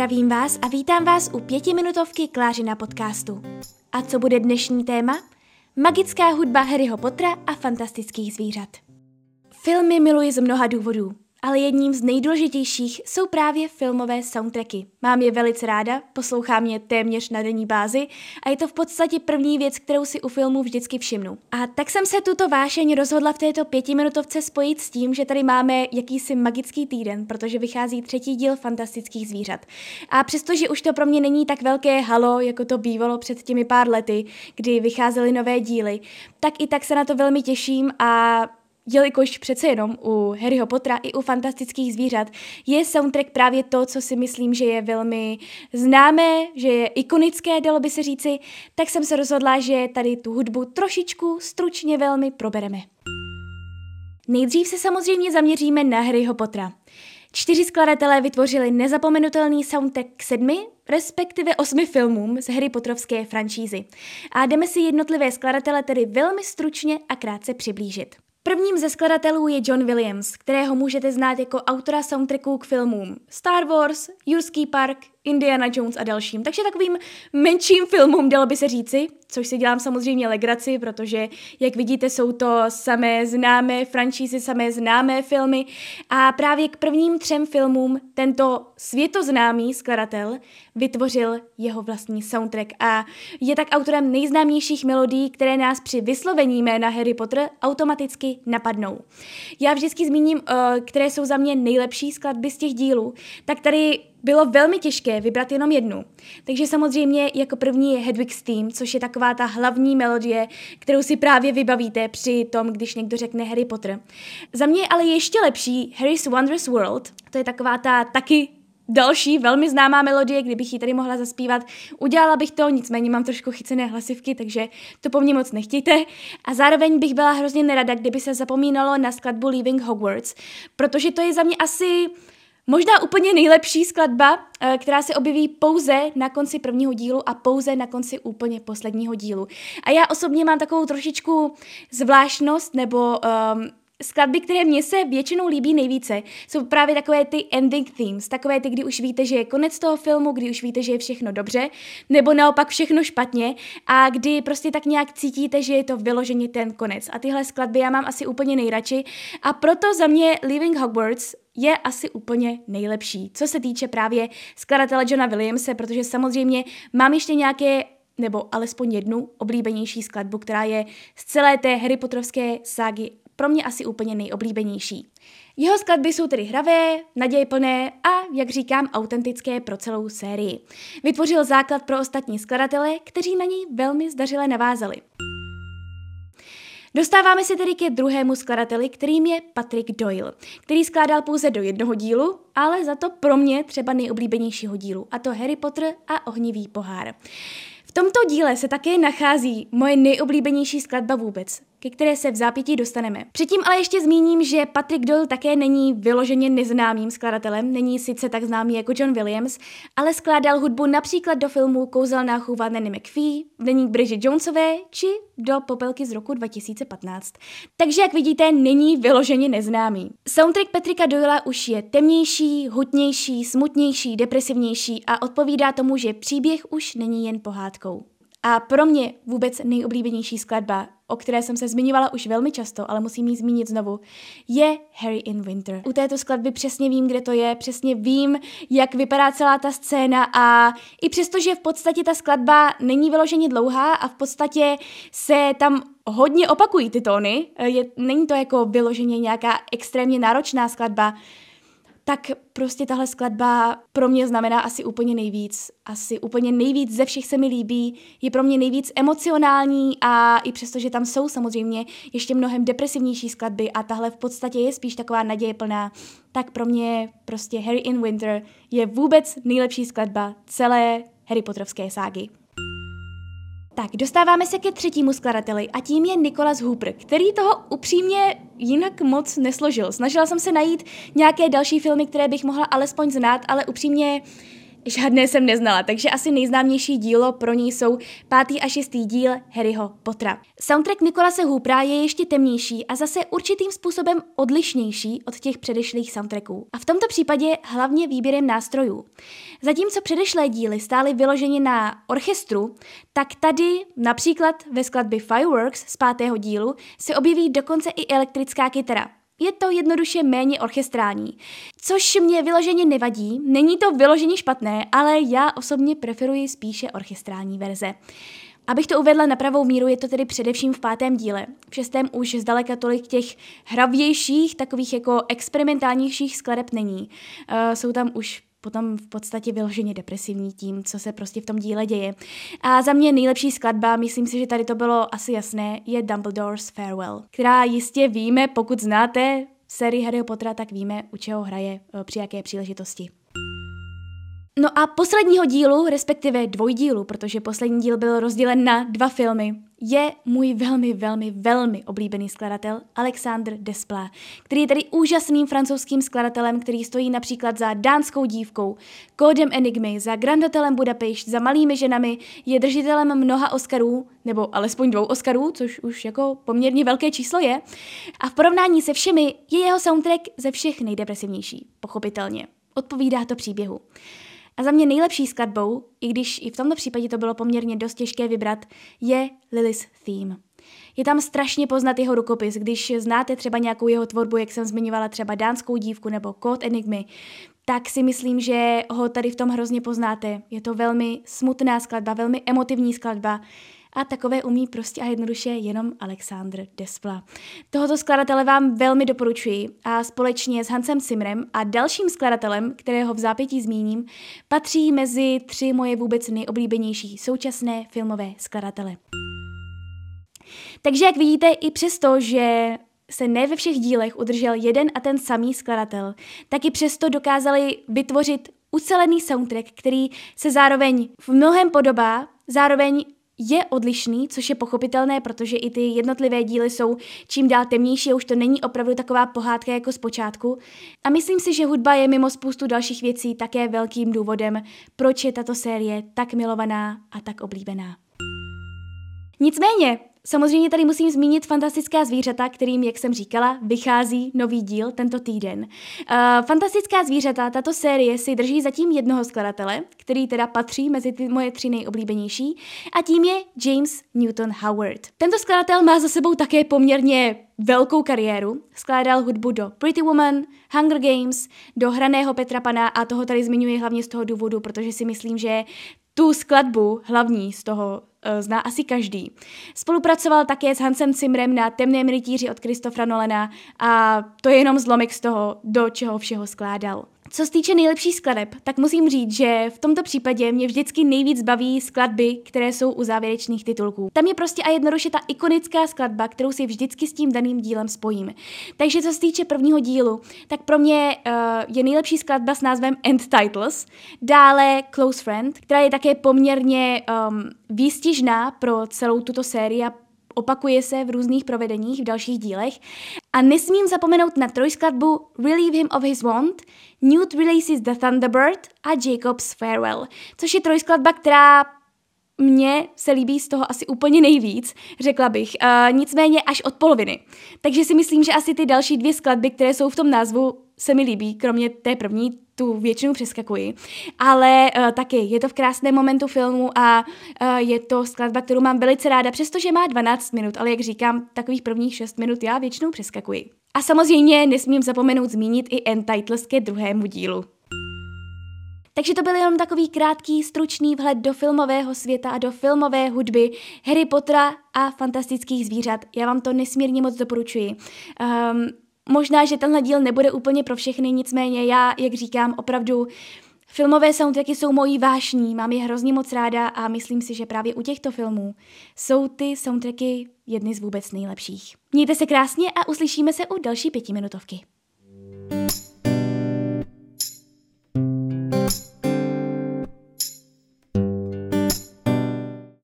Zdravím vás a vítám vás u pětiminutovky Klářina podcastu. A co bude dnešní téma? Magická hudba Harryho Pottera a fantastických zvířat. Filmy miluji z mnoha důvodů ale jedním z nejdůležitějších jsou právě filmové soundtracky. Mám je velice ráda, poslouchám je téměř na denní bázi a je to v podstatě první věc, kterou si u filmu vždycky všimnu. A tak jsem se tuto vášeň rozhodla v této pětiminutovce spojit s tím, že tady máme jakýsi magický týden, protože vychází třetí díl fantastických zvířat. A přestože už to pro mě není tak velké halo, jako to bývalo před těmi pár lety, kdy vycházely nové díly, tak i tak se na to velmi těším a jelikož přece jenom u Harryho Pottera i u fantastických zvířat je soundtrack právě to, co si myslím, že je velmi známé, že je ikonické, dalo by se říci, tak jsem se rozhodla, že tady tu hudbu trošičku stručně velmi probereme. Nejdřív se samozřejmě zaměříme na Harryho Pottera. Čtyři skladatelé vytvořili nezapomenutelný soundtrack k sedmi, respektive osmi filmům z Harry Potterovské franšízy. A jdeme si jednotlivé skladatele tedy velmi stručně a krátce přiblížit. Prvním ze skladatelů je John Williams, kterého můžete znát jako autora soundtracků k filmům Star Wars, Jurský park, Indiana Jones a dalším. Takže takovým menším filmům, dalo by se říci, což si dělám samozřejmě legraci, protože, jak vidíte, jsou to samé známé franšízy, samé známé filmy a právě k prvním třem filmům tento světoznámý skladatel vytvořil jeho vlastní soundtrack a je tak autorem nejznámějších melodií, které nás při vyslovení jména Harry Potter automaticky napadnou. Já vždycky zmíním, eh, které jsou za mě nejlepší skladby z těch dílů, tak tady bylo velmi těžké vybrat jenom jednu. Takže samozřejmě jako první je Hedwig's Theme, což je taková ta hlavní melodie, kterou si právě vybavíte při tom, když někdo řekne Harry Potter. Za mě je ale ještě lepší Harry's Wondrous World, to je taková ta taky další velmi známá melodie, kdybych ji tady mohla zaspívat. Udělala bych to, nicméně mám trošku chycené hlasivky, takže to po mně moc nechtějte. A zároveň bych byla hrozně nerada, kdyby se zapomínalo na skladbu Leaving Hogwarts, protože to je za mě asi Možná úplně nejlepší skladba, eh, která se objeví pouze na konci prvního dílu a pouze na konci úplně posledního dílu. A já osobně mám takovou trošičku zvláštnost nebo um, skladby, které mně se většinou líbí nejvíce, jsou právě takové ty ending themes, takové ty, kdy už víte, že je konec toho filmu, kdy už víte, že je všechno dobře, nebo naopak všechno špatně a kdy prostě tak nějak cítíte, že je to vyloženě ten konec. A tyhle skladby já mám asi úplně nejradši a proto za mě Leaving Hogwarts je asi úplně nejlepší, co se týče právě skladatele Johna Williamse, protože samozřejmě mám ještě nějaké nebo alespoň jednu oblíbenější skladbu, která je z celé té Harry Potterovské ságy pro mě asi úplně nejoblíbenější. Jeho skladby jsou tedy hravé, nadějplné a, jak říkám, autentické pro celou sérii. Vytvořil základ pro ostatní skladatele, kteří na něj velmi zdařile navázali. Dostáváme se tedy ke druhému skladateli, kterým je Patrick Doyle, který skládal pouze do jednoho dílu, ale za to pro mě třeba nejoblíbenějšího dílu, a to Harry Potter a ohnivý pohár. V tomto díle se také nachází moje nejoblíbenější skladba vůbec, ke které se v zápětí dostaneme. Předtím ale ještě zmíním, že Patrick Doyle také není vyloženě neznámým skladatelem, není sice tak známý jako John Williams, ale skládal hudbu například do filmu Kouzelná chůva Nanny McPhee, Deník Bridget Jonesové či do Popelky z roku 2015. Takže jak vidíte, není vyloženě neznámý. Soundtrack Patricka Doyle už je temnější, hutnější, smutnější, depresivnější a odpovídá tomu, že příběh už není jen pohádkou. A pro mě vůbec nejoblíbenější skladba, o které jsem se zmiňovala už velmi často, ale musím ji zmínit znovu, je Harry in Winter. U této skladby přesně vím, kde to je, přesně vím, jak vypadá celá ta scéna a i přesto, že v podstatě ta skladba není vyloženě dlouhá a v podstatě se tam hodně opakují ty tóny, je, není to jako vyloženě nějaká extrémně náročná skladba, tak prostě tahle skladba pro mě znamená asi úplně nejvíc. Asi úplně nejvíc ze všech se mi líbí, je pro mě nejvíc emocionální a i přesto, že tam jsou samozřejmě ještě mnohem depresivnější skladby a tahle v podstatě je spíš taková naděje plná, tak pro mě prostě Harry in Winter je vůbec nejlepší skladba celé Harry Potterovské ságy. Tak, dostáváme se ke třetímu skladateli a tím je Nicholas Hooper, který toho upřímně jinak moc nesložil. Snažila jsem se najít nějaké další filmy, které bych mohla alespoň znát, ale upřímně Žádné jsem neznala, takže asi nejznámější dílo pro ní jsou pátý a šestý díl Harryho Pottera. Soundtrack Nikolase Hoopera je ještě temnější a zase určitým způsobem odlišnější od těch předešlých soundtracků. A v tomto případě hlavně výběrem nástrojů. Zatímco předešlé díly stály vyloženě na orchestru, tak tady například ve skladbě Fireworks z pátého dílu se objeví dokonce i elektrická kytara. Je to jednoduše méně orchestrální. Což mě vyloženě nevadí, není to vyloženě špatné, ale já osobně preferuji spíše orchestrální verze. Abych to uvedla na pravou míru, je to tedy především v pátém díle. V šestém už zdaleka tolik těch hravějších, takových jako experimentálnějších skladeb není. Uh, jsou tam už potom v podstatě vyloženě depresivní tím, co se prostě v tom díle děje. A za mě nejlepší skladba, myslím si, že tady to bylo asi jasné, je Dumbledore's Farewell, která jistě víme, pokud znáte sérii Harry Pottera, tak víme, u čeho hraje eh, při jaké příležitosti. No a posledního dílu, respektive dvojdílu, protože poslední díl byl rozdělen na dva filmy, je můj velmi, velmi, velmi oblíbený skladatel Alexandre Desplat, který je tady úžasným francouzským skladatelem, který stojí například za Dánskou dívkou, Kódem Enigmy, za Grand Hotelem Budapešť, za Malými ženami, je držitelem mnoha Oscarů, nebo alespoň dvou Oscarů, což už jako poměrně velké číslo je. A v porovnání se všemi je jeho soundtrack ze všech nejdepresivnější, pochopitelně. Odpovídá to příběhu. A za mě nejlepší skladbou, i když i v tomto případě to bylo poměrně dost těžké vybrat, je Lily's Theme. Je tam strašně poznat jeho rukopis, když znáte třeba nějakou jeho tvorbu, jak jsem zmiňovala třeba Dánskou dívku nebo Kód Enigmy, tak si myslím, že ho tady v tom hrozně poznáte. Je to velmi smutná skladba, velmi emotivní skladba a takové umí prostě a jednoduše jenom Alexandr Despla. Tohoto skladatele vám velmi doporučuji a společně s Hansem Simrem a dalším skladatelem, kterého v zápětí zmíním, patří mezi tři moje vůbec nejoblíbenější současné filmové skladatele. Takže jak vidíte, i přesto, že se ne ve všech dílech udržel jeden a ten samý skladatel, tak i přesto dokázali vytvořit ucelený soundtrack, který se zároveň v mnohem podobá, zároveň je odlišný, což je pochopitelné, protože i ty jednotlivé díly jsou čím dál temnější a už to není opravdu taková pohádka jako zpočátku. A myslím si, že hudba je mimo spoustu dalších věcí také velkým důvodem, proč je tato série tak milovaná a tak oblíbená. Nicméně, Samozřejmě tady musím zmínit fantastická zvířata, kterým, jak jsem říkala, vychází nový díl tento týden. Uh, fantastická zvířata, tato série si drží zatím jednoho skladatele, který teda patří mezi ty moje tři nejoblíbenější, a tím je James Newton Howard. Tento skladatel má za sebou také poměrně velkou kariéru. Skládal hudbu do Pretty Woman, Hunger Games, do Hraného Petra Pana a toho tady zmiňuji hlavně z toho důvodu, protože si myslím, že tu skladbu hlavní z toho uh, zná asi každý. Spolupracoval také s Hansem Zimmerem na Temném rytíři od Kristofra Nolena a to je jenom zlomek z toho, do čeho všeho skládal. Co se týče nejlepších skladeb, tak musím říct, že v tomto případě mě vždycky nejvíc baví skladby, které jsou u závěrečných titulků. Tam je prostě a jednoduše ta ikonická skladba, kterou si vždycky s tím daným dílem spojím. Takže co se týče prvního dílu, tak pro mě uh, je nejlepší skladba s názvem End Titles, dále Close Friend, která je také poměrně um, výstižná pro celou tuto sérii a opakuje se v různých provedeních v dalších dílech. A nesmím zapomenout na trojskladbu Relieve Him of His Want, Newt Releases the Thunderbird a Jacob's Farewell, což je trojskladba, která mně se líbí z toho asi úplně nejvíc, řekla bych. Uh, nicméně až od poloviny. Takže si myslím, že asi ty další dvě skladby, které jsou v tom názvu, se mi líbí, kromě té první, tu většinu přeskakuji. Ale uh, taky je to v krásném momentu filmu a uh, je to skladba, kterou mám velice ráda, přestože má 12 minut, ale jak říkám, takových prvních 6 minut já většinou přeskakuji. A samozřejmě nesmím zapomenout zmínit i end titles ke druhému dílu. Takže to byl jenom takový krátký, stručný vhled do filmového světa a do filmové hudby Harry Pottera a fantastických zvířat. Já vám to nesmírně moc doporučuji. Um, možná, že tenhle díl nebude úplně pro všechny, nicméně já, jak říkám, opravdu Filmové soundtracky jsou mojí vášní, mám je hrozně moc ráda a myslím si, že právě u těchto filmů jsou ty soundtracky jedny z vůbec nejlepších. Mějte se krásně a uslyšíme se u další pětiminutovky.